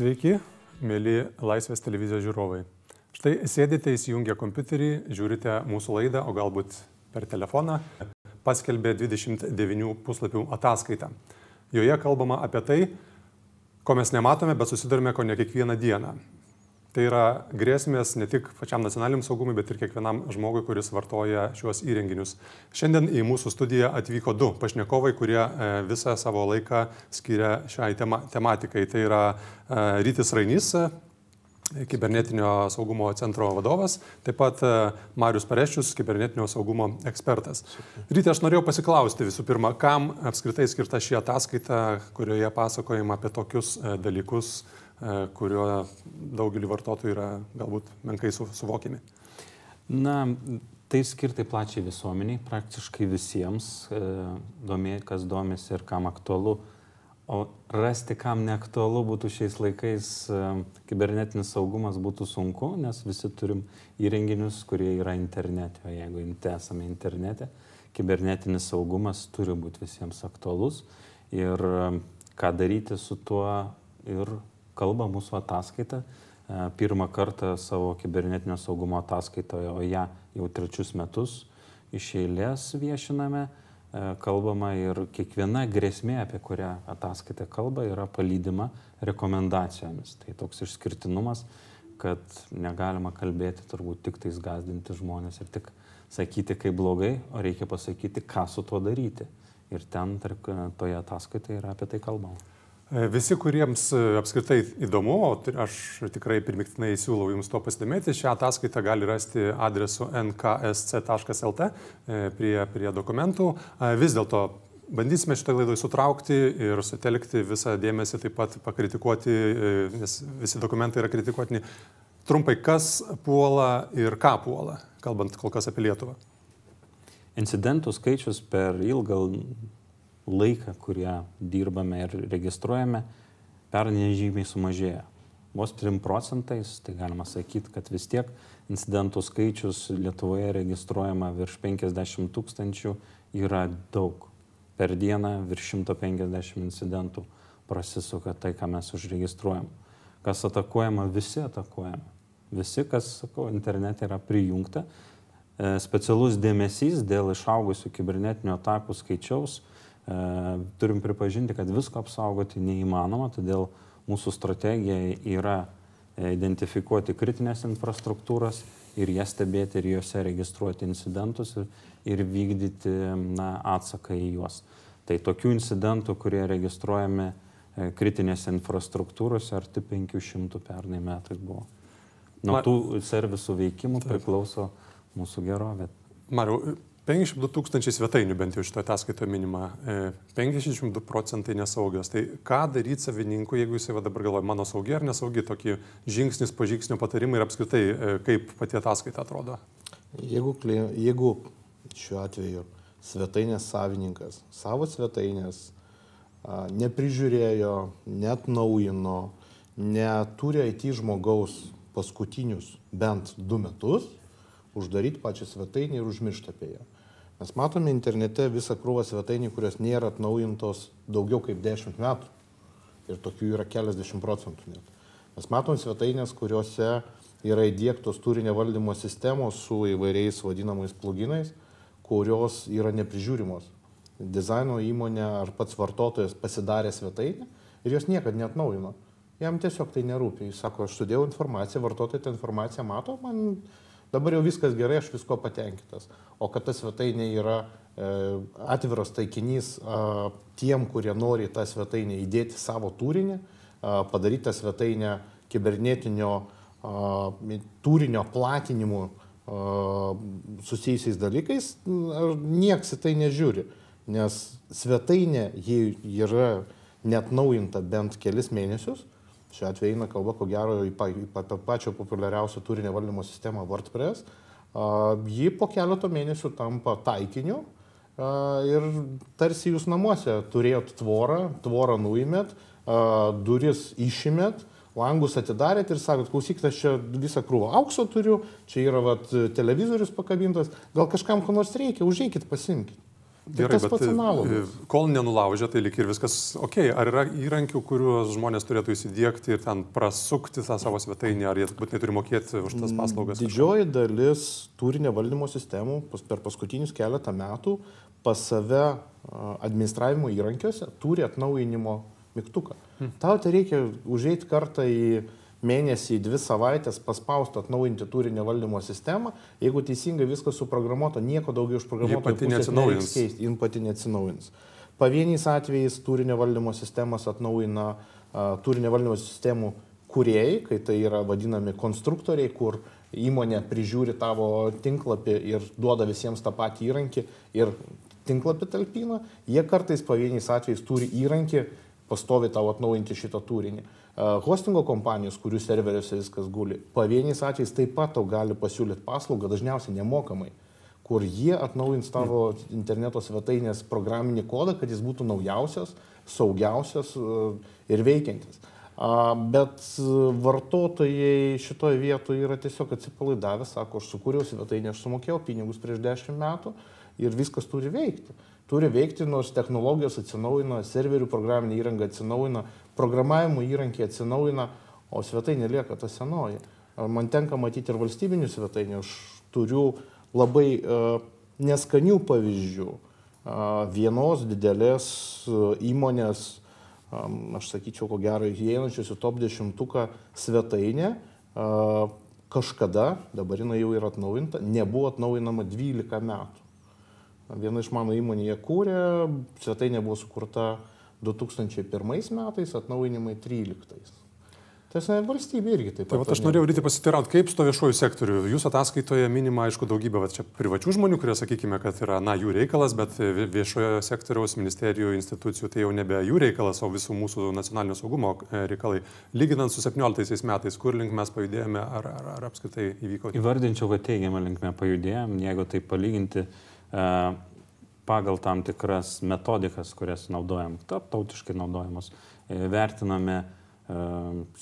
Sveiki, mėly Laisvės televizijos žiūrovai. Štai sėdite įsijungę kompiuterį, žiūrite mūsų laidą, o galbūt per telefoną, paskelbė 29 puslapių ataskaitą. Joje kalbama apie tai, ko mes nematome, bet susidurime ko ne kiekvieną dieną. Tai yra grėsmės ne tik pačiam nacionaliniam saugumui, bet ir kiekvienam žmogui, kuris vartoja šiuos įrenginius. Šiandien į mūsų studiją atvyko du pašnekovai, kurie e, visą savo laiką skiria šiai tema tematikai. Tai yra e, Rytis Rainys, e, kibernetinio saugumo centro vadovas, taip pat Marius Pareščius, kibernetinio saugumo ekspertas. Ryte aš norėjau pasiklausti visų pirma, kam apskritai skirta ši ataskaita, kurioje pasakojama apie tokius dalykus, kurio daugelį vartotojų yra galbūt menkai suvokiami? Na, tai skirtai plačiai visuomeniai, praktiškai visiems, e, kas domisi ir kam aktualu. O rasti, kam neaktualu būtų šiais laikais, e, kibernetinis saugumas būtų sunku, nes visi turim įrenginius, kurie yra internete. O jeigu esame internete, kibernetinis saugumas turi būti visiems aktualus. Ir ką daryti su tuo ir kalba mūsų ataskaita. E, pirmą kartą savo kibernetinio saugumo ataskaitoje, o ją jau trečius metus iš eilės viešiname. E, kalbama ir kiekviena grėsmė, apie kurią ataskaita kalba, yra palydima rekomendacijomis. Tai toks išskirtinumas, kad negalima kalbėti turbūt tik tais gazdinti žmonės ir tik sakyti, kaip blogai, o reikia pasakyti, ką su tuo daryti. Ir ten, tarp, toje ataskaitoje yra apie tai kalbama. E, visi, kuriems e, apskritai įdomu, aš tikrai primiktinai siūlau jums to pasidomėti, šią ataskaitą gali rasti adresu nksc.lt e, prie, prie dokumentų. Vis dėlto bandysime šitą laidą sutraukti ir sutelkti visą dėmesį, taip pat pakritikuoti, nes visi dokumentai yra kritikuotini. Trumpai, kas puola ir ką puola, kalbant kol kas apie Lietuvą? Incidentų skaičius per ilgą laiką, kurie dirbame ir registruojame, pernai žymiai sumažėjo. Vos 3 procentais, tai galima sakyti, kad vis tiek incidentų skaičius Lietuvoje registruojama virš 50 tūkstančių yra daug. Per dieną virš 150 incidentų prasisuka tai, ką mes užregistruojam. Kas atakuojama, visi atakuojama. Visi, kas, sakau, internete yra prijungta. E, specialus dėmesys dėl išaugusių kibernetinių atakų skaičiaus turim pripažinti, kad visko apsaugoti neįmanoma, todėl mūsų strategija yra e, identifikuoti kritinės infrastruktūras ir jas stebėti ir juose registruoti incidentus ir, ir vykdyti na, atsaką į juos. Tai tokių incidentų, kurie registruojami e, kritinėse infrastruktūrose, arti 500 pernai metais buvo. Nuo tų servisų veikimų priklauso mūsų gerovė. Mariu, 52 tūkstančiai svetainių bent jau šitoje ataskaitoje minima, 52 e, procentai nesaugios. Tai ką daryti savininkui, jeigu jisai dabar galvoja, mano saugi ar nesaugi, tokį žingsnis po žingsnio patarimai ir apskritai e, kaip pati ataskaita atrodo? Jeigu, jeigu šiuo atveju svetainės savininkas savo svetainės neprižiūrėjo, net naujino, neturi IT žmogaus paskutinius bent du metus, uždaryti pačią svetainę ir užmiršti apie ją. Mes matome internete visą krūvą svetainių, kurios nėra atnaujintos daugiau kaip 10 metų. Ir tokių yra keliasdešimt procentų net. Mes matom svetainės, kuriuose yra įdėktos turinio valdymo sistemos su įvairiais vadinamais pluginais, kurios yra neprižiūrimos. Dizaino įmonė ar pats vartotojas pasidarė svetainę ir jos niekada neatnaujino. Jam tiesiog tai nerūpi. Jis sako, aš sudėjau informaciją, vartotojai tą informaciją mato, man Dabar jau viskas gerai, aš visko patenkintas. O kad ta svetainė yra e, atviras taikinys a, tiem, kurie nori tą svetainę įdėti savo turinį, a, padaryti tą svetainę kibernetinio a, turinio platinimu a, susijusiais dalykais, nieks į tai nežiūri. Nes svetainė, jei yra net naujinta bent kelis mėnesius, Šiuo atveju eina kalba, ko gero, apie pačią populiariausią turinio valdymo sistemą WordPress. Ji po keleto mėnesių tampa taikiniu ir tarsi jūs namuose turėjot tvorą, tvorą nuimėt, duris išimėt, langus atidarėt ir sakot, klausykit, aš čia visą krūvą aukso turiu, čia yra vat, televizorius pakabintas, gal kažkam ko nors reikia, užeikit, pasimkit. Gerai, tas pats bet e, analogas. kol nenulaužia, tai lik ir viskas ok. Ar yra įrankių, kuriuos žmonės turėtų įsidėkti ir ten prasukti tą savo svetainę, ar jie būtinai turi mokėti už tas paslaugas? Didžioji dalis turinio valdymo sistemų per paskutinius keletą metų pas save administravimo įrankiuose turi atnaujinimo mygtuką. Tau tai reikia užeiti kartą į mėnesį, dvi savaitės, paspausti atnaujinti turinio valdymo sistemą. Jeigu teisingai viskas suprogramuota, nieko daugiau iš programuotojo pati neatsinaujins. keisti, jin pati neatsinaujins. Pavieniais atvejais turinio valdymo sistemas atnaujina a, turinio valdymo sistemų kuriejai, kai tai yra vadinami konstruktoriai, kur įmonė prižiūri tavo tinklapį ir duoda visiems tą patį įrankį ir tinklapį talpina, jie kartais pavieniais atvejais turi įrankį pastovi tau atnaujinti šitą turinį. Hostingo kompanijos, kurių serveriuose viskas guli, pavieniais atvejais taip pat tau gali pasiūlyti paslaugą, dažniausiai nemokamai kur jie atnaujins tavo interneto svetainės programinį kodą, kad jis būtų naujausias, saugiausias ir veikiantis. Bet vartotojai šitoje vietoje yra tiesiog atsipalaidavę, sako, aš sukūriau svetainę, aš sumokėjau pinigus prieš dešimt metų ir viskas turi veikti. Turi veikti, nors technologijos atsinaujina, serverių programinė įranga atsinaujina, programavimo įrankiai atsinaujina, o svetainė lieka ta senoji. Man tenka matyti ir valstybinių svetainių, aš turiu labai uh, neskanių pavyzdžių. Uh, vienos didelės uh, įmonės, um, aš sakyčiau, ko gero, įeinančios į top 10 svetainę, uh, kažkada, dabar jinai jau yra atnaujinta, nebuvo atnaujinama 12 metų. Viena iš mano įmonė jie kūrė, svetainė buvo sukurta 2001 metais, atnaujinimai 13. Tas valstybė irgi taip pat. Tai aš norėjau ryti pasitirauti, kaip su to viešuoju sektoriu. Jūsų ataskaitoje minima, aišku, daugybė va, čia privačių žmonių, kurie, sakykime, kad yra, na, jų reikalas, bet vie- viešojo sektoriaus, ministerijų, institucijų tai jau nebe jų reikalas, o visų mūsų nacionalinio saugumo e, reikalai. Lyginant su 17 metais, kur link mes pajudėjome, ar, ar, ar apskritai įvyko. Įvardinčiau, kad teigiamą linkmę pajudėjom, jeigu tai palyginti e, pagal tam tikras metodikas, kurias naudojam, tarptautiškai naudojamos, e, vertiname e,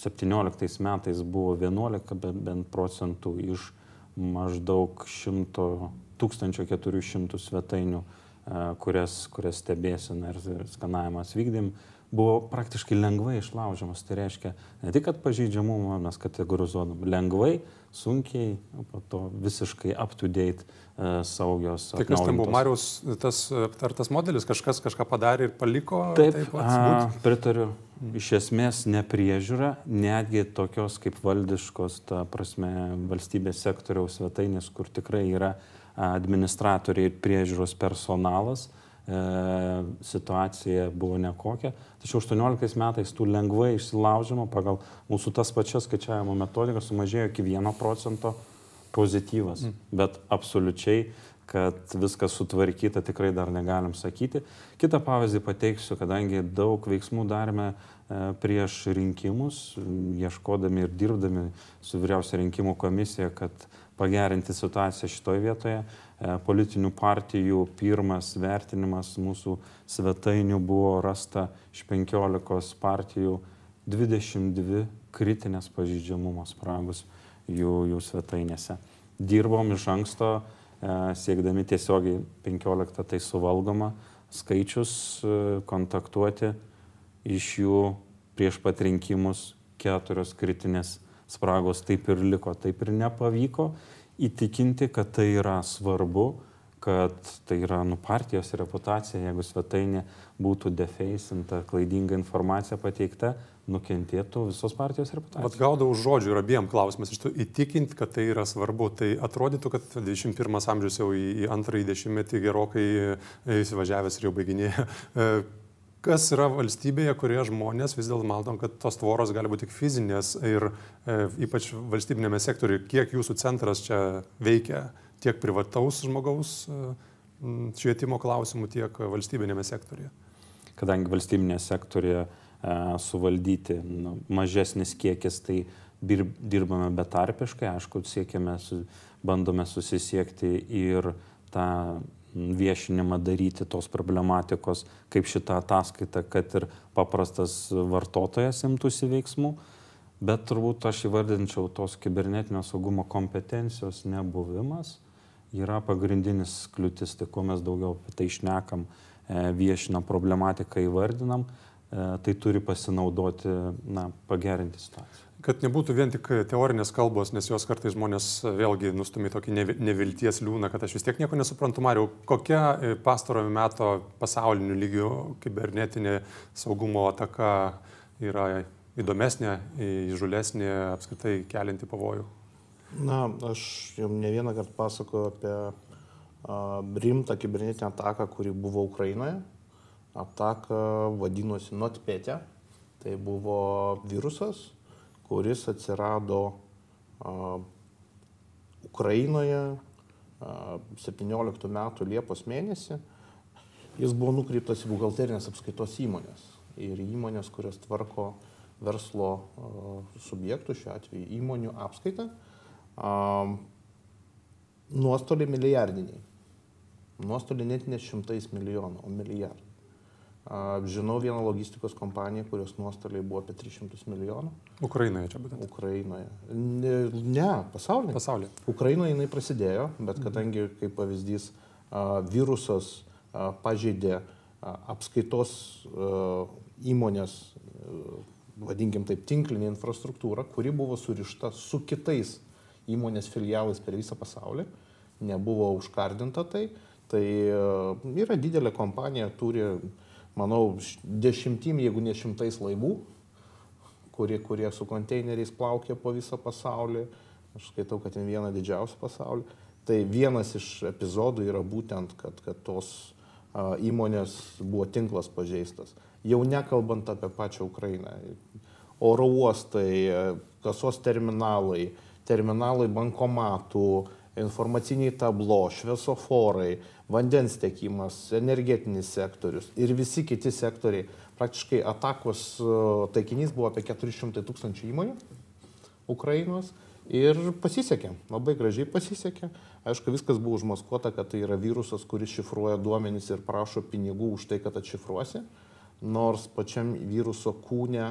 17 metais buvo 11 be- bent procentų iš maždaug 100 1400 svetainių, e, kurias, kurias stebėsime ir skanavimas vykdėm, buvo praktiškai lengvai išlaužiamas. Tai reiškia ne tik, kad pažeidžiamumą mes kategorizuodam, lengvai, sunkiai, po to visiškai up to date e, saugios. Tai kas ten buvo, atnaujintos. Mariaus tas aptartas modelis, kažkas kažką padarė ir paliko. Taip, taip a, pritariu. Iš esmės nepriežiūra, netgi tokios kaip valdiškos, ta prasme, valstybės sektoriaus svetainės, kur tikrai yra administratoriai ir priežiūros personalas, e, situacija buvo nekokia. Tačiau 18 metais tų lengvai išsilaužimo pagal mūsų tas pačias skaičiavimo metodikas sumažėjo iki 1 procento pozityvas. Mm. Bet absoliučiai kad viskas sutvarkyta tikrai dar negalim sakyti. Kitą pavyzdį pateiksiu, kadangi daug veiksmų darėme e, prieš rinkimus, ieškodami ir dirbdami su vyriausia rinkimų komisija, kad pagerinti situaciją šitoje vietoje. E, Politinių partijų pirmas vertinimas mūsų svetainių buvo rasta iš 15 partijų 22 kritinės pažydžiamumo spragus jų, jų svetainėse. Dirbom iš anksto, e, siekdami tiesiogiai 15 tai suvalgoma skaičius e, kontaktuoti iš jų prieš pat rinkimus keturios kritinės spragos taip ir liko, taip ir nepavyko įtikinti, kad tai yra svarbu, kad tai yra nu, partijos reputacija, jeigu svetainė būtų defeisinta, klaidinga informacija pateikta, nukentėtų visos partijos reputacija. Vat gaudau žodžių ir abiem klausimas. Iš tikrųjų, įtikinti, kad tai yra svarbu. Tai atrodytų, kad 21 amžius jau į, į antrąjį dešimtmetį gerokai e, įsivažiavęs ir jau baiginėja. Kas yra valstybėje, kurioje žmonės vis dėlto matom, kad tos tvoros gali būti tik fizinės ir e, ypač valstybinėme sektoriuje, kiek jūsų centras čia veikia tiek privataus žmogaus e, švietimo klausimų, tiek valstybinėme sektoriuje. kadangi valstybinė sektorija e, suvaldyti nu, mažesnis kiekis, tai dir- dirbame betarpiškai, aišku, siekiame, su, bandome susisiekti ir tą viešinimą daryti tos problematikos, kaip šitą ataskaitą, kad ir paprastas vartotojas imtųsi veiksmų, bet turbūt aš įvardinčiau tos kibernetinio saugumo kompetencijos nebuvimas yra pagrindinis kliūtis, tai kuo mes daugiau apie tai išnekam, e, viešinam problematiką, įvardinam, e, tai turi pasinaudoti, na, pagerinti situaciją. Kad nebūtų vien tik teorinės kalbos, nes jos kartais žmonės vėlgi nustumė tokį nevilties liūną, kad aš vis tiek nieko nesuprantu, Mariau, kokia e, pastarojo meto pasaulinių lygių kibernetinė saugumo ataka yra įdomesnė, įžulesnė, apskritai kelinti pavojų? Na, aš jau ne vieną kartą pasakoju apie rimtą kibernetinę ataką, kuri buvo Ukrainoje. Ataka vadinosi NotPetė. Tai buvo virusas, kuris atsirado Ukrainoje a, 17 metų Liepos mėnesį. Jis buvo nukreiptas į buhalterinės apskaitos įmonės ir įmonės, kurios tvarko verslo subjektų, šiuo atveju įmonių apskaitą. Nuostoliai milijardiniai. Nuostoliai net ne šimtais milijonų, o milijardai. Žinau vieną logistikos kompaniją, kurios nuostoliai buvo apie 300 milijonų. Ukrainoje čia būtent. Ukrainoje. Ne, ne pasaulyje. Pasaulyje. Ukrainoje jinai prasidėjo, bet kadangi, kaip pavyzdys, virusas pažeidė apskaitos įmonės, vadinkim taip, tinklinį infrastruktūrą, kuri buvo surišta su kitais įmonės filialais per visą pasaulį, nebuvo užkardinta tai, tai yra didelė kompanija, turi manau, dešimtim, jeigu ne šimtais laivų, kurie, kurie su konteineriais plaukia po visą pasaulį. Aš skaitau, kad ten viena didžiausia pasaulį. Tai vienas iš epizodų yra būtent, kad, kad tos a, įmonės buvo tinklas pažeistas. Jau nekalbant apie pačią Ukrainą. Oro uostai, kasos terminalai, terminalai bankomatų, informaciniai tablo, šviesoforai, vandens tiekimas, energetinis sektorius ir visi kiti sektoriai. Praktiškai atakos e, taikinys buvo apie 400 tūkstančių įmonių Ukrainos ir pasisekė, labai gražiai pasisekė. Aišku, viskas buvo užmaskuota, kad tai yra virusas, kuris šifruoja duomenys ir prašo pinigų už tai, kad atšifruosi. Nors pačiam viruso kūne,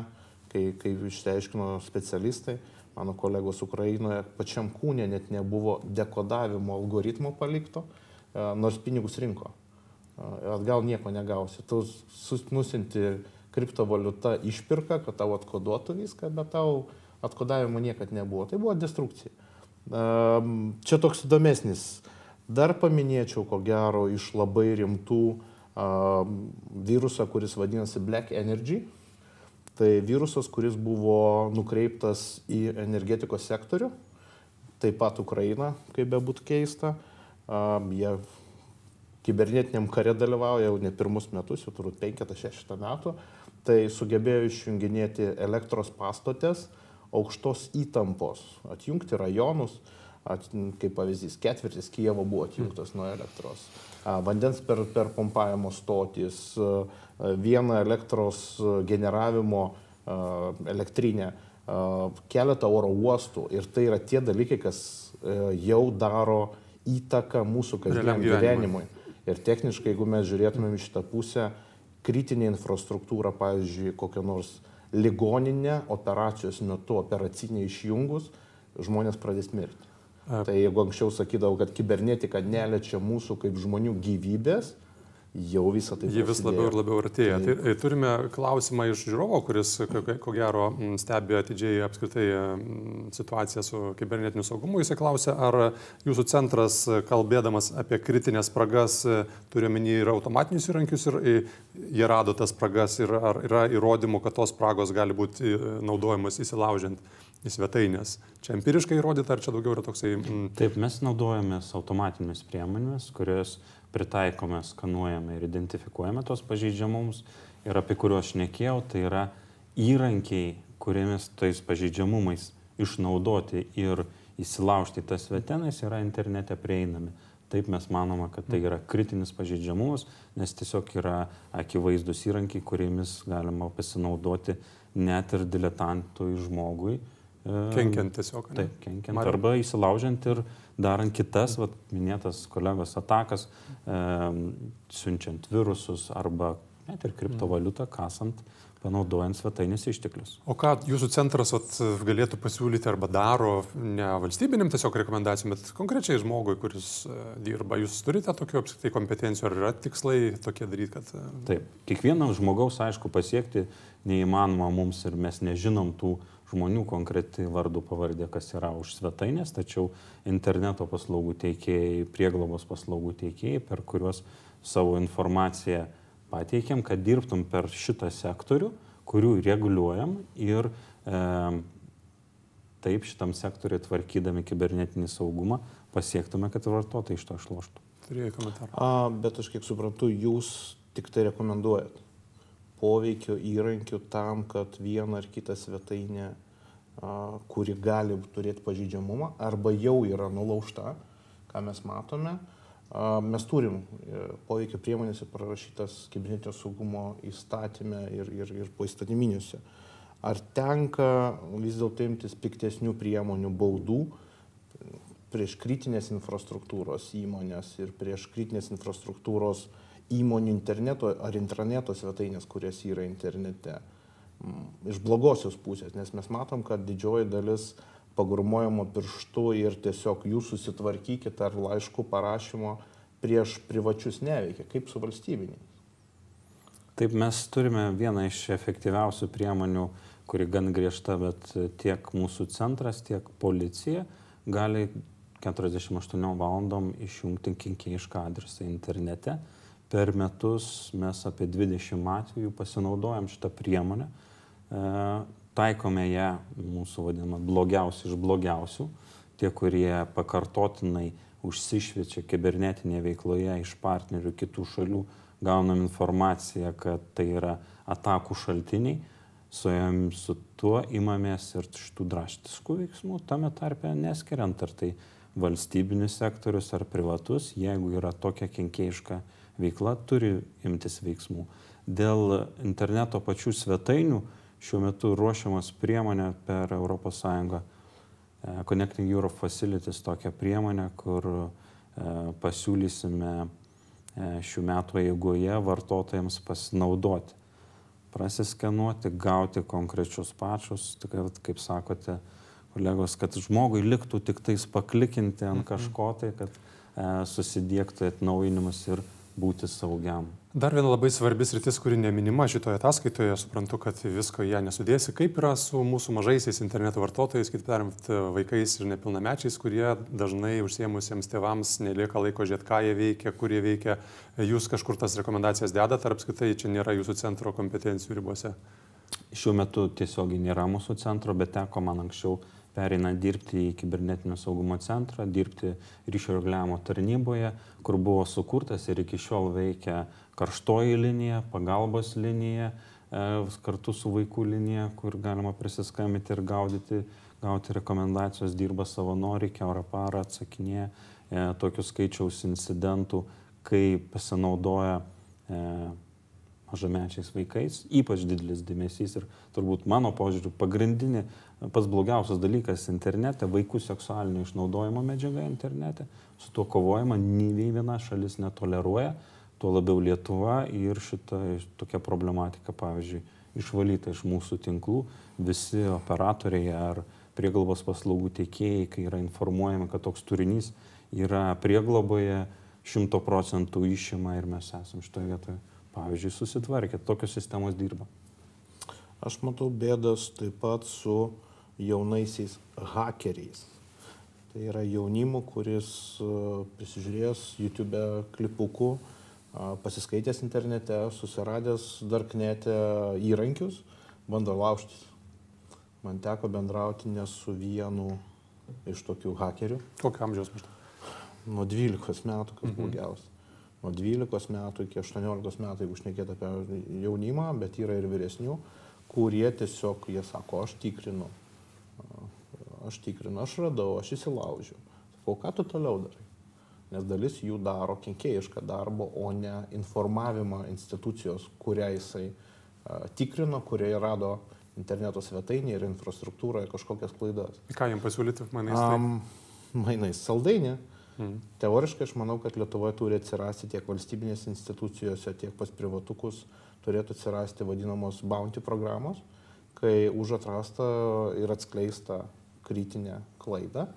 kai, kai išsiaiškino specialistai, mano kolegos Ukrainoje, pačiam kūne net nebuvo dekodavimo algoritmo palikto nors pinigus rinko. Atgal nieko negausi. Tu nusinti kriptovaliutą išpirka, kad tau atkoduotų viską, bet tau atkodavimo niekad nebuvo. Tai buvo destrukcija. Čia toks įdomesnis. Dar paminėčiau, ko gero, iš labai rimtų virusą, kuris vadinasi Black Energy. Tai virusas, kuris buvo nukreiptas į energetikos sektorių, taip pat Ukraina, kaip bebūtų keista. Jie kibernetiniam kare dalyvauja jau ne pirmus metus, jau turbūt 5-6 metų. Tai sugebėjo išjunginėti elektros pastotės aukštos įtampos, atjungti rajonus, at, kaip pavyzdys, ketvirtis Kievo buvo atjungtas nuo elektros. Vandens per, per pompavimo stotis, vieną elektros generavimo elektrinę, keletą oro uostų. Ir tai yra tie dalykai, kas jau daro įtaką mūsų kasdieniam gyvenimui. Ir techniškai, jeigu mes žiūrėtumėm šitą pusę, kritinė infrastruktūra, pavyzdžiui, kokia nors ligoninė operacijos metu operacinė išjungus, žmonės pradės mirti. Tai jeigu anksčiau sakydavau, kad kibernetika neliečia mūsų kaip žmonių gyvybės, jau visą tai. Ji vis labiau ir labiau artėja. Tai, tai turime klausimą iš žiūrovo, kuris, ko gero, stebi atidžiai apskritai situaciją su kibernetiniu saugumu. Jis klausė, ar jūsų centras, kalbėdamas apie kritinės spragas, turi omeny ir automatinius įrankius ir jie rado tas spragas ir ar yra įrodymų, kad tos spragos gali būti naudojamos įsilaužiant į svetainės. Čia empiriškai įrodyta, ar čia daugiau yra toksai... Mm... Taip, mes naudojamės automatinėmis priemonėmis, kurios pritaikome, skanuojame ir identifikuojame tos pažeidžiamumus ir apie kuriuos šnekėjau, tai yra įrankiai, kuriomis tais pažeidžiamumais išnaudoti ir įsilaužti tas svetainės yra internete prieinami. Taip mes manome, kad tai yra kritinis pažeidžiamumas, nes tiesiog yra akivaizdus įrankiai, kuriomis galima pasinaudoti net ir diletantui žmogui. Kenkiant tiesiog. Ne? Taip, kenkiant. Mar... Arba įsilaužiant ir darant kitas, vat, minėtas kolegos atakas, e, siunčiant virusus arba net ir kriptovaliutą kasant, panaudojant svetainės išteklius. O ką jūsų centras vat, galėtų pasiūlyti arba daro ne valstybinėm tiesiog rekomendacijom, bet konkrečiai žmogui, kuris e, dirba? Jūs turite tokių apskritai kompetencijų, ar yra tikslai tokie daryti, kad... e, Taip, kiekvieno žmogaus, aišku, pasiekti neįmanoma mums ir mes nežinom tų žmonių konkretai vardų pavardė, kas yra už svetainės, tačiau interneto paslaugų teikėjai, prieglobos paslaugų teikėjai, per kuriuos savo informaciją pateikėm, kad dirbtum per šitą sektorių, kurių reguliuojam ir e, taip šitam sektoriui tvarkydami kibernetinį saugumą pasiektume, kad vartotojai iš to išloštų. Turėjai komentarą. A, bet aš kiek suprantu, jūs tik tai rekomenduojat poveikio įrankių tam, kad viena ar kita svetainė, kuri gali turėti pažydžiamumą arba jau yra nulaužta, ką mes matome, mes turim e, poveikio priemonėse parašytas kibernetinio saugumo įstatymė ir, ir, ir poįstatyminiuose. Ar tenka vis dėlto imtis piktesnių priemonių baudų prieš kritinės infrastruktūros įmonės ir prieš kritinės infrastruktūros įmonių interneto ar intraneto svetainės, kurias yra internete. Iš blogosios pusės, nes mes matom, kad didžioji dalis pagurmojimo pirštų ir tiesiog jūs susitvarkykite ar laiškų parašymo prieš privačius neveikia, kaip su valstybiniais. Taip, mes turime vieną iš efektyviausių priemonių, kuri gan griežta, bet tiek mūsų centras, tiek policija gali 48 valandom išjungti kenkėjišką adresą internete. Per metus mes apie 20 atvejų pasinaudojam šitą priemonę, e, taikome ją mūsų vadinamą blogiausių iš blogiausių, tie, kurie pakartotinai užsišviečia kibernetinėje veikloje iš partnerių kitų šalių, gaunam informaciją, kad tai yra atakų šaltiniai, su, su tuo imamės ir šitų draštiškų veiksmų, tame tarpe neskiriant, ar tai valstybinis sektorius ar privatus, jeigu yra tokia kenkėjiška veikla, turi imtis veiksmų. Dėl interneto pačių svetainių šiuo metu ruošiamas priemonė per ES e, Connecting Europe Facilities tokią priemonę, kur e, pasiūlysime e, šių metų eigoje vartotojams pasinaudoti, prasiskenuoti, gauti konkrečius pačius, kaip sakote, kolegos, kad žmogui liktų tik tais paklikinti ant kažko tai, kad susidėktų atnaujinimus ir būti saugiam. Dar viena labai svarbis rytis, kuri neminima šitoje ataskaitoje, suprantu, kad visko ją nesudėsi. Kaip yra su mūsų mažaisiais interneto vartotojais, kaip tariant, vaikais ir nepilnamečiais, kurie dažnai užsiemusiems tėvams nelieka laiko žiūrėti, ką jie veikia, kur jie veikia. Jūs kažkur tas rekomendacijas dedat, ar apskritai čia nėra jūsų centro kompetencijų ribose? Šiuo metu tiesiogiai nėra mūsų centro, bet teko man anksčiau pereina dirbti į kibernetinio saugumo centrą, dirbti ryšio reguliavimo tarnyboje, kur buvo sukurtas ir iki šiol veikia karštoji linija, pagalbos linija, e, kartu su vaikų linija, kur galima prisiskambinti ir gaudyti, gauti rekomendacijos, dirba savanoriai, keurą parą atsakinėja e, tokius skaičiaus incidentų, kai pasinaudoja e, mažamečiais vaikais, ypač didelis dėmesys ir turbūt mano požiūriu pagrindinė, pats blogiausias dalykas internete, vaikų seksualinio išnaudojimo medžiaga internete, su tuo kovojama, nei viena šalis netoleruoja, tuo labiau Lietuva ir šita tokia problematika, pavyzdžiui, išvalyta iš mūsų tinklų, visi operatoriai ar prieglobos paslaugų teikėjai, kai yra informuojami, kad toks turinys yra priegloboje, šimto procentų išima ir mes esam šitoje vietoje pavyzdžiui, susitvarkė, tokios sistemos dirba. Aš matau bėdas taip pat su jaunaisiais hakeriais. Tai yra jaunimu, kuris e, prisižiūrėjęs YouTube klipukų, pasiskaitęs internete, susiradęs darknete įrankius, bando laužtis. Man teko bendrauti ne su vienu iš tokių hakerių. Kokio amžiaus maždaug? Nuo 12 metų, kas mhm. blogiausia nuo 12 metų iki 18 metų, jeigu šnekėt apie jaunimą, bet yra ir vyresnių, kurie tiesiog, jie sako, aš tikrinu, aš tikrinu, aš radau, aš įsilaužiu. Sakau, ką tu toliau darai? Nes dalis jų daro kenkėjišką darbą, o ne informavimą institucijos, kurią jisai uh, tikrino, kurie rado interneto svetainį ir infrastruktūroje kažkokias klaidas. Ką jam pasiūlyti mainais? Tai? Um, mainais saldainį. Mm. Teoriškai aš manau, kad Lietuvoje turi atsirasti tiek valstybinės institucijose, tiek pas privatukus turėtų atsirasti vadinamos bounty programos, kai už atrastą ir atskleistą kritinę klaidą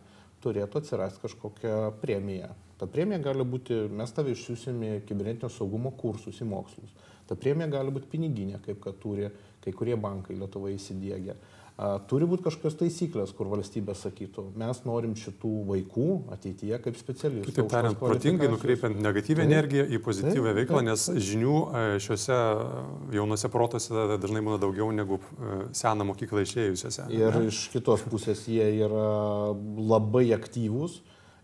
turėtų atsirasti kažkokia premija. Ta premija gali būti, mes tave išsiusime kibernetinio saugumo kursus į mokslus. Ta premija gali būti piniginė, kaip kad turi kai kurie bankai Lietuvoje įsidėgę. Turi būti kažkokios taisyklės, kur valstybė sakytų, mes norim šitų vaikų ateityje kaip specialistų. Taip tariant, protingai nukreipiant negatyvę taip, energiją į pozityvę taip, veiklą, taip. nes žinių šiuose jaunose protose dažnai būna daugiau negu seną mokyklą išėjusiuose. Ir ne? iš kitos pusės jie yra labai aktyvūs.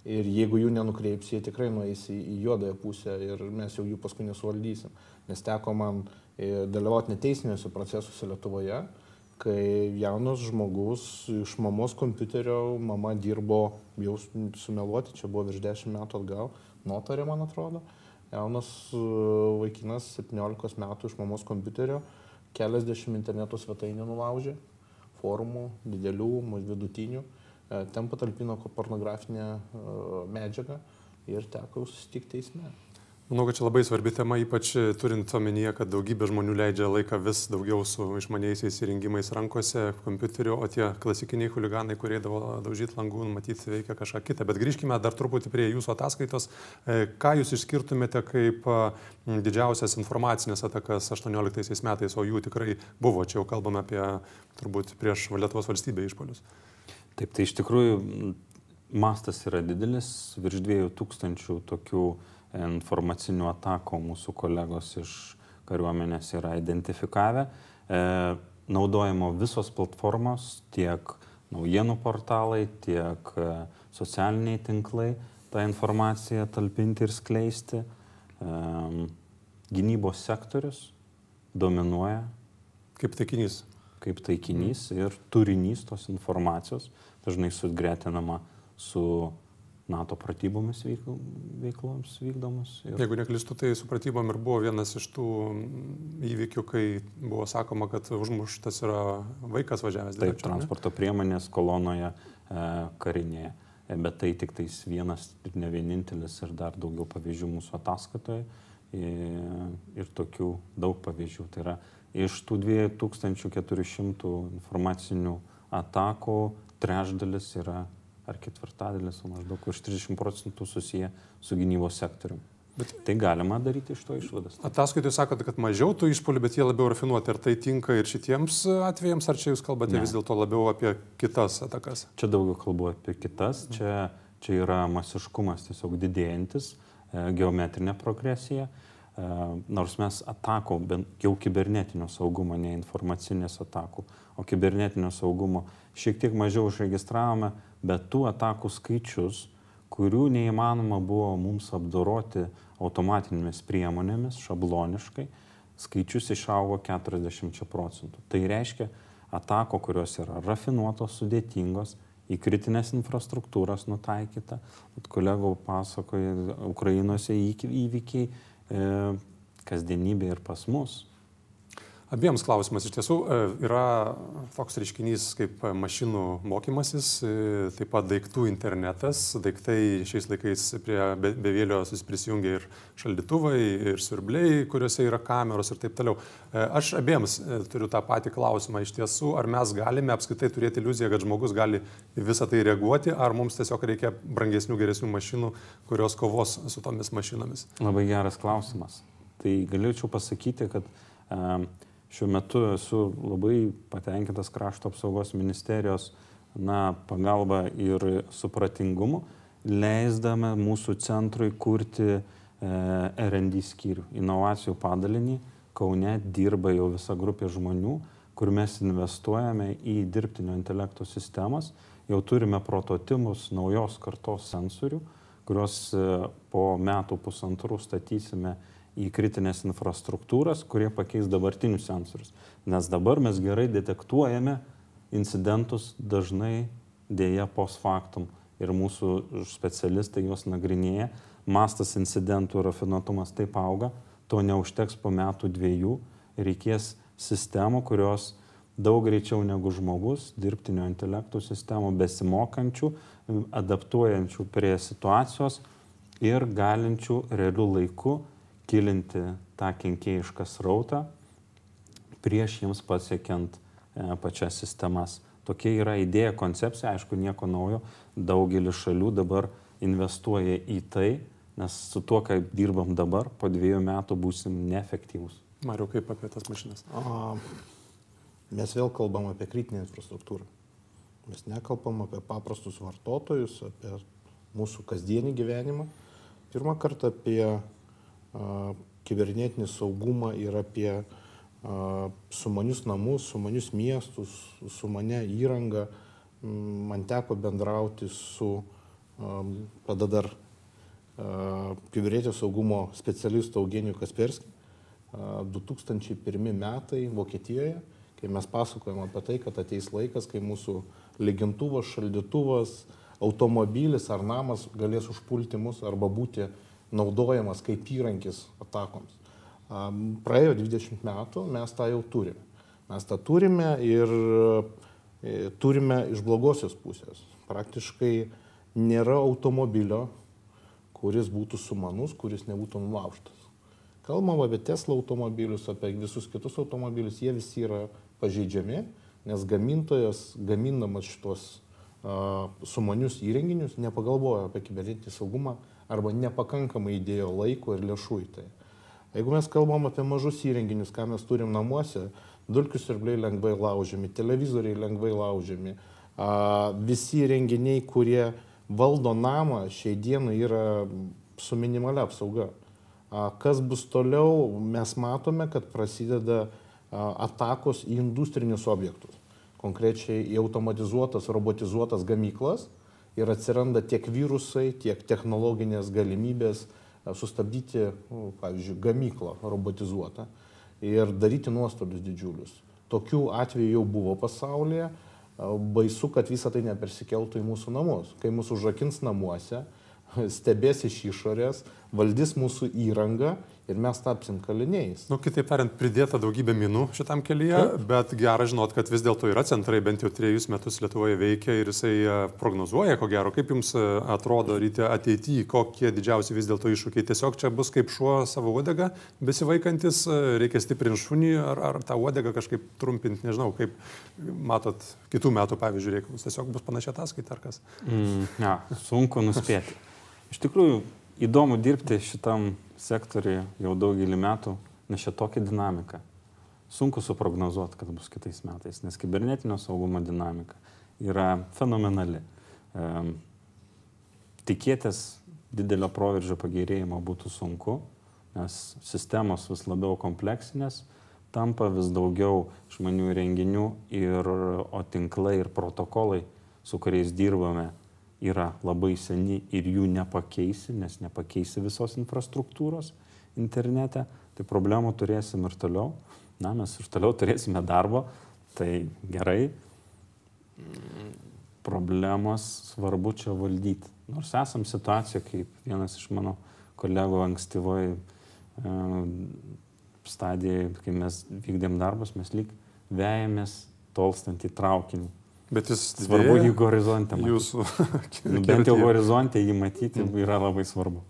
Ir jeigu jų nenukreips, jie tikrai nueis į, į juodąją pusę ir mes jau jų paskui nesuvaldysim. Nes teko man e, dalyvauti neteisiniuose procesuose Lietuvoje, uh, kai jaunas žmogus iš mamos kompiuterio, mama dirbo, jau sumeluoti, čia buvo virš 10 metų atgal, notarė, man atrodo, jaunas e, vaikinas 17 metų iš mamos kompiuterio, keliasdešimt interneto svetainių nulaužė, forumų, didelių, vidutinių, e, ten patalpino pornografinę e, medžiagą ir teko susitikti teisme. Manau, kad čia labai svarbi tema, ypač turint omenyje, kad daugybė žmonių leidžia laiką vis daugiau su išmaniaisiais įrengimais rankose, kompiuteriu, o tie klasikiniai huliganai, kurie davo daužyti langų, matyti veikia kažką kitą. Bet grįžkime dar truputį prie jūsų ataskaitos. E, ką jūs išskirtumėte kaip didžiausias informacinės atakas 18 metais, o jų tikrai buvo, čia jau kalbame apie turbūt prieš Lietuvos valstybę išpolius. Taip, tai iš tikrųjų mastas yra didelis, virš 2000 tokių informacinių atakų mūsų kolegos iš kariuomenės yra identifikavę. E, naudojimo visos platformos, tiek naujienų portalai, tiek e, socialiniai tinklai tą informaciją talpinti ir skleisti. E, gynybos sektorius dominuoja. Kaip taikinys. Kaip taikinys ir turinys tos informacijos dažnai sugretinama su NATO pratybomis veikloms vykdomus. Ir... Jeigu neklistu, tai su pratybom ir buvo vienas iš tų įvykių, kai buvo sakoma, kad užmuštas yra vaikas važiavęs. Taip, dviračiu, transporto ne? priemonės kolonoje e, karinėje. E, bet tai tik tais vienas ir ne vienintelis ir dar daugiau pavyzdžių mūsų ataskatoje. Ir, ir tokių daug pavyzdžių. Tai yra iš tų 2400 informacinių atakų trečdalis yra ar ketvirtadalis, maždaug už 30 procentų susiję su gynybos sektoriumi. Bet tai galima daryti iš to išvadas. Ataskaitoje sakote, kad mažiau tų išpolių, bet jie labiau rafinuoti. Ar tai tinka ir šitiems atvejams, ar čia jūs kalbate ne. vis dėlto labiau apie kitas atakas? Čia daugiau kalbu apie kitas. Čia, čia yra masiškumas tiesiog didėjantis, e, geometrinė progresija. E, nors mes atakų, jau kibernetinio saugumo, ne informacinės atakų, o kibernetinio saugumo šiek tiek mažiau užregistravome, bet tų atakų skaičius, kurių neįmanoma buvo mums apdoroti automatinėmis priemonėmis, šabloniškai, skaičius išaugo 40 procentų. Tai reiškia, atako, kurios yra rafinuotos, sudėtingos, į kritinės infrastruktūras nutaikyta. Kolegų pasakoja, Ukrainose įvykiai, e, kasdienybė ir pas mus. Abiems klausimas iš tiesų e, yra toks reiškinys kaip mašinų mokymasis, e, taip pat daiktų internetas. Daiktai šiais laikais prie bevėlio prisijungia ir šaldytuvai, ir siurbliai, kuriuose yra kameros ir taip toliau. E, aš abiems turiu tą patį klausimą iš tiesų, ar mes galime apskritai turėti iliuziją, kad žmogus gali visą tai reaguoti, ar mums tiesiog reikia brangesnių, geresnių mašinų, kurios kovos su tomis mašinomis. Labai geras klausimas. Tai galėčiau pasakyti, kad um, Šiuo metu esu labai patenkintas krašto apsaugos ministerijos na, pagalba ir supratingumu, leisdama mūsų centrui kurti e, RD skyrių, inovacijų padalinį. Kaune dirba jau visa grupė žmonių, kur mes investuojame į dirbtinio intelekto sistemas. Jau turime prototipus naujos kartos sensorių, kuriuos e, po metų pusantrų statysime į kritinės infrastruktūras, kurie pakeis dabartinius sensorius. Nes dabar mes gerai detektuojame incidentus dažnai dėja post factum ir mūsų specialistai juos nagrinėja. Mastas incidentų rafinuotumas taip auga, to neužteks po metų dviejų, reikės sistemų, kurios daug greičiau negu žmogus, dirbtinio intelektų sistemų, besimokančių, adaptuojančių prie situacijos ir galinčių realių laikų kilinti tą kenkėjišką srautą prieš jiems pasiekiant e, pačias sistemas. Tokia yra idėja, koncepcija, aišku, nieko naujo. Daugelis šalių dabar investuoja į tai, nes su tuo, kaip dirbam dabar, po dviejų metų būsim neefektyvūs. Mariu, kaip apie tas mašinas? A, mes vėl kalbam apie kritinę infrastruktūrą. Mes nekalbam apie paprastus vartotojus, apie mūsų kasdienį gyvenimą. Pirmą kartą apie kibernetinį saugumą ir apie sumanius namus, sumanius miestus, sumane įrangą. Man teko bendrauti su tada dar kibernetinio saugumo specialistu Eugeniju Kasperskiu 2001 metai Vokietijoje, kai mes pasakojam apie tai, kad ateis laikas, kai mūsų lygintuvas, šaldytuvas, automobilis ar namas galės užpulti mus arba būti naudojamas kaip įrankis atakoms. Praėjo 20 metų, mes tą jau turime. Mes tą turime ir e, turime iš blogosios pusės. Praktiškai nėra automobilio, kuris būtų sumanus, kuris nebūtų nulaužtas. Kalbam apie Tesla automobilius, apie visus kitus automobilius, jie visi yra pažeidžiami, nes gamintojas, gamindamas šitos uh, sumanius įrenginius, nepagalvojo apie kibernetinį saugumą arba nepakankamai įdėjo laiko ir lėšų į tai. Jeigu mes kalbam apie mažus įrenginius, ką mes turim namuose, dulkių siurbliai lengvai laužiami, televizoriai lengvai laužiami, visi renginiai, kurie valdo namą, šiai dienai yra su minimalia apsauga. Kas bus toliau, mes matome, kad prasideda atakos į industrinius objektus, konkrečiai į automatizuotas, robotizuotas gamyklas ir atsiranda tiek virusai, tiek technologinės galimybės sustabdyti, nu, pavyzdžiui, gamyklą robotizuotą ir daryti nuostolius didžiulius. Tokių atvejų jau buvo pasaulyje, baisu, kad visa tai nepersikeltų į mūsų namus. Kai mūsų užrakins namuose, stebės iš išorės, valdys mūsų įrangą ir mes tapsim kaliniais. Nu, kitaip tariant, pridėta daugybė minų šitam kelyje, Taip. bet gera žinot, kad vis dėlto yra centrai, bent jau trejus metus Lietuvoje veikia ir jisai e, prognozuoja, ko gero, kaip jums e, atrodo ryte ateityje, kokie didžiausi vis dėlto iššūkiai. Tiesiog čia bus kaip šuo savo uodegą besivaikantis, e, reikia stiprinti šunį ar, ar tą uodegą kažkaip trumpinti, nežinau, kaip matot kitų metų, pavyzdžiui, reikalus. Tiesiog bus panašia ataskaita ar kas. Mm, ja, sunku nuspėti. Iš tikrųjų, įdomu dirbti šitam sektoriui jau daugelį metų, nes čia tokia dinamika. Sunku suprognozuoti, kad bus kitais metais, nes kibernetinio saugumo dinamika yra fenomenali. E, tikėtis didelio proveržio pagerėjimo būtų sunku, nes sistemos vis labiau kompleksinės, tampa vis daugiau žmonių renginių, ir, o tinklai ir protokolai, su kuriais dirbame, yra labai seni ir jų nepakeisi, nes nepakeisi visos infrastruktūros internete, tai problemų turėsim ir toliau. Na, mes ir toliau turėsime darbo, tai gerai. Problemos svarbu čia valdyti. Nors esam situacija, kaip vienas iš mano kolegų ankstyvoje stadijoje, kai mes vykdėm darbus, mes lyg vejamės tolstant į traukinį Bet jis svarbu jį horizontą matyti. Jūsų. nu, bent jau horizontė jį matyti mm. yra labai svarbu.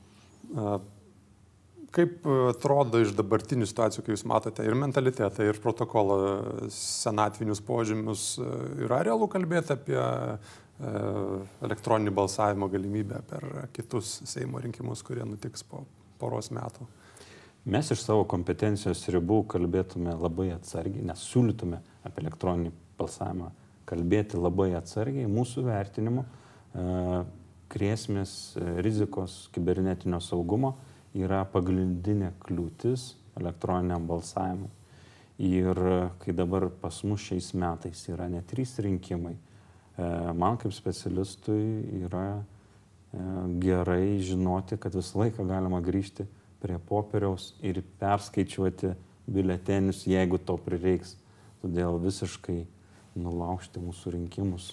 Kaip atrodo iš dabartinių situacijų, kai jūs matote ir mentalitetą, ir protokolą, senatvinius požymius, yra realu kalbėti apie elektroninį balsavimo galimybę per kitus Seimo rinkimus, kurie nutiks po poros metų? Mes iš savo kompetencijos ribų kalbėtume labai atsargiai, nes siūlytume apie elektroninį balsavimą kalbėti labai atsargiai, mūsų vertinimu, e, grėsmės, e, rizikos kibernetinio saugumo yra pagrindinė kliūtis elektroniniam balsavimui. Ir kai dabar pas mus šiais metais yra ne trys rinkimai, e, man kaip specialistui yra gerai žinoti, kad visą laiką galima grįžti prie popieriaus ir perskaičiuoti biuletenius, jeigu to prireiks. Todėl visiškai nulaužti mūsų rinkimus,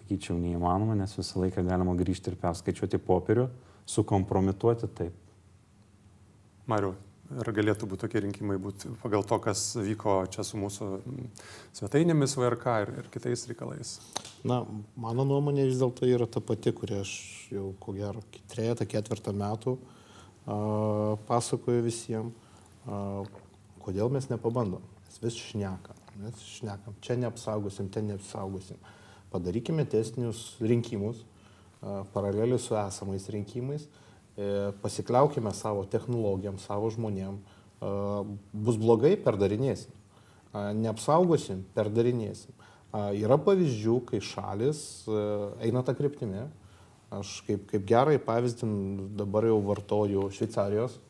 sakyčiau, neįmanoma, nes visą laiką galima grįžti ir perskaičiuoti popierių, sukompromituoti taip. Mariu, ir galėtų būti tokie rinkimai būti pagal to, kas vyko čia su mūsų svetainėmis VRK ir, ir kitais reikalais? Na, mano nuomonė vis dėlto yra ta pati, kurią aš jau ko gero trejata, ketvirtą metų a, pasakoju visiems, a, kodėl mes nepabandom. Mes vis šnekam, mes šnekam, čia neapsaugosim, ten neapsaugosim. Padarykime testinius rinkimus, paraleliai su esamais rinkimais E, pasikliaukime savo technologijom, savo žmonėm. E, bus blogai, perdarinėsim. E, neapsaugosim, perdarinėsim. Yra pavyzdžių, kai šalis eina tą kryptimį. Aš kaip, kaip gerai pavyzdį dabar jau vartoju Šveicarijos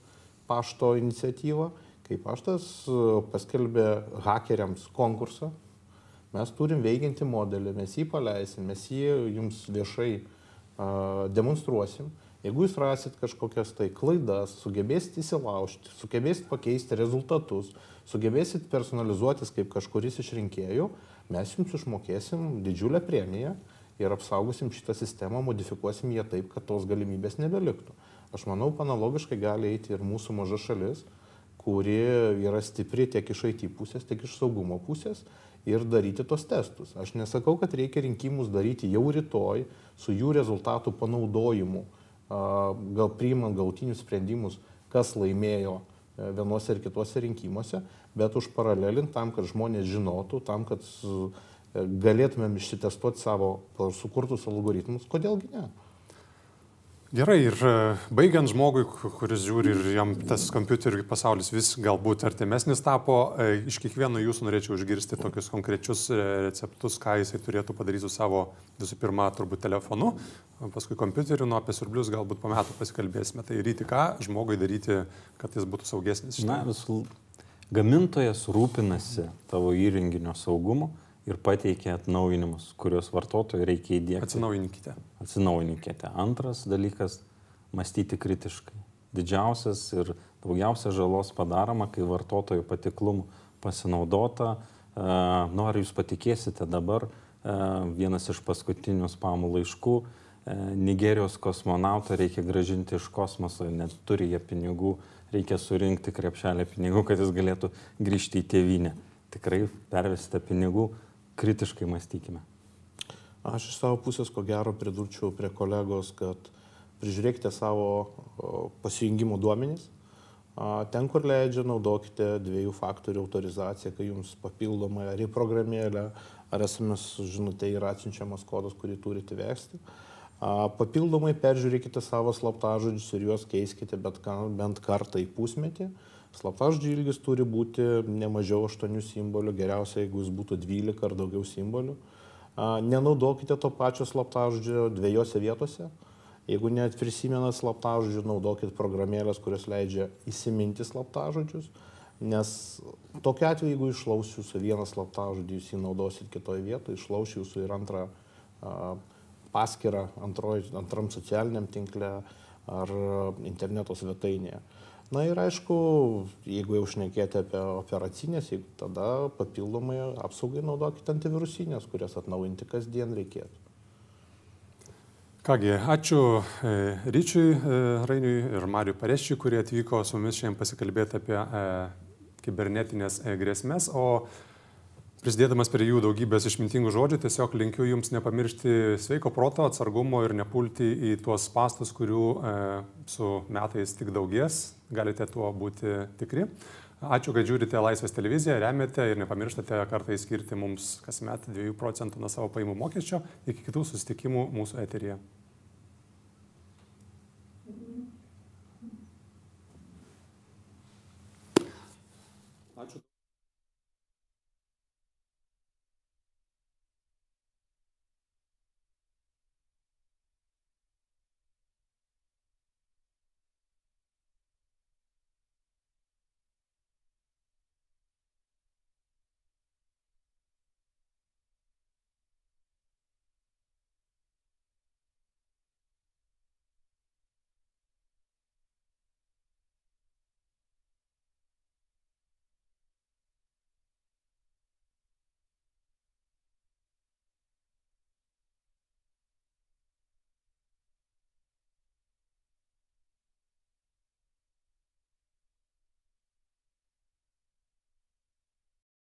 pašto iniciatyvą, kai paštas paskelbė hakeriams konkursą. Mes turim veikiantį modelį, mes jį paleisim, mes jį jums viešai uh, demonstruosim Jeigu jūs rasit kažkokias tai klaidas, sugebėsit įsilaužti, sugebėsit pakeisti rezultatus, sugebėsit personalizuotis kaip kažkuris iš rinkėjų, mes jums išmokėsim didžiulę premiją ir apsaugosim šitą sistemą, modifikuosim ją taip, kad tos galimybės nebeliktų. Aš manau, analogiškai gali eiti ir mūsų maža šalis, kuri yra stipri tiek iš IT pusės, tiek iš saugumo pusės ir daryti tos testus. Aš nesakau, kad reikia rinkimus daryti jau rytoj su jų rezultatų panaudojimu gal priimant gautinius sprendimus, kas laimėjo e, vienuose ir kituose rinkimuose, bet už paralelint tam, kad žmonės žinotų, tam, kad e, galėtumėm išsitestuoti savo sukurtus algoritmus, kodėlgi ne. Gerai, ir e, baigiant žmogui, kuris žiūri ir jam tas kompiuterių pasaulis vis galbūt artimesnis tapo, e, iš kiekvieno jūsų norėčiau išgirsti tokius konkrečius e, receptus, ką jisai turėtų padaryti su savo visų pirma turbūt telefonu, paskui kompiuteriu, nu apie surblius galbūt po metų pasikalbėsime. Tai ryti ką žmogui daryti, kad jis būtų saugesnis. Na, visų gamintojas rūpinasi tavo įrenginio saugumu ir pateikia atnaujinimus, kuriuos vartotojui reikia įdėkti. Atsinaujinkite. Atsinaujinkite. Antras dalykas - mąstyti kritiškai. Didžiausias ir daugiausia žalos padaroma, kai vartotojų patiklumų pasinaudota. Noriu jūs patikėsite dabar, vienas iš paskutinių spamų laiškų. Nigerijos kosmonautą reikia gražinti iš kosmoso, net turi jie pinigų, reikia surinkti krepšelę pinigų, kad jis galėtų grįžti į tėvynę. Tikrai pervesite pinigų, kritiškai mąstykime. Aš iš savo pusės ko gero pridurčiau prie kolegos, kad prižiūrėkite savo pasijungimų duomenys. Ten, kur leidžia, naudokite dviejų faktorių autorizaciją, kai jums papildomai ar į programėlę, ar SMS žinutė yra atsiunčiamas kodas, kurį turite vesti. Papildomai peržiūrėkite savo slaptažodžius ir juos keiskite bet, bent kartą į pusmetį. Slaptažodžių ilgis turi būti ne mažiau 8 simbolių, geriausia, jeigu jis būtų 12 ar daugiau simbolių. Nenaudokite to pačio slaptažodžio dviejose vietose. Jeigu net prisimenat slaptažodžių, naudokit programėlės, kurios leidžia įsiminti slaptažodžius, nes tokia atveju, jeigu išlaus jūsų vieną slaptažodį, jūs jį naudosit kitoje vietoje, išlaus jūsų ir antrą paskirą antroj, antram socialiniam tinkle ar interneto svetainėje. Na ir aišku, jeigu jau šnekėti apie operacinės, tada papildomai apsaugai naudokite antivirusinės, kurias atnaujinti kasdien reikėtų. Kągi, ačiū e, Ryčiui e, Rainiui ir Mariui Pareščiui, kurie atvyko su mumis šiandien pasikalbėti apie e, kibernetinės grėsmės, o Prisidėdamas prie jų daugybės išmintingų žodžių, tiesiog linkiu jums nepamiršti sveiko proto, atsargumo ir nepulti į tuos pastus, kurių e, su metais tik daugės, galite tuo būti tikri. Ačiū, kad žiūrite Laisvės televiziją, remiate ir nepamirštate kartais skirti mums kasmet 2 procentų nuo savo paimų mokesčio. Iki kitų susitikimų mūsų eteryje.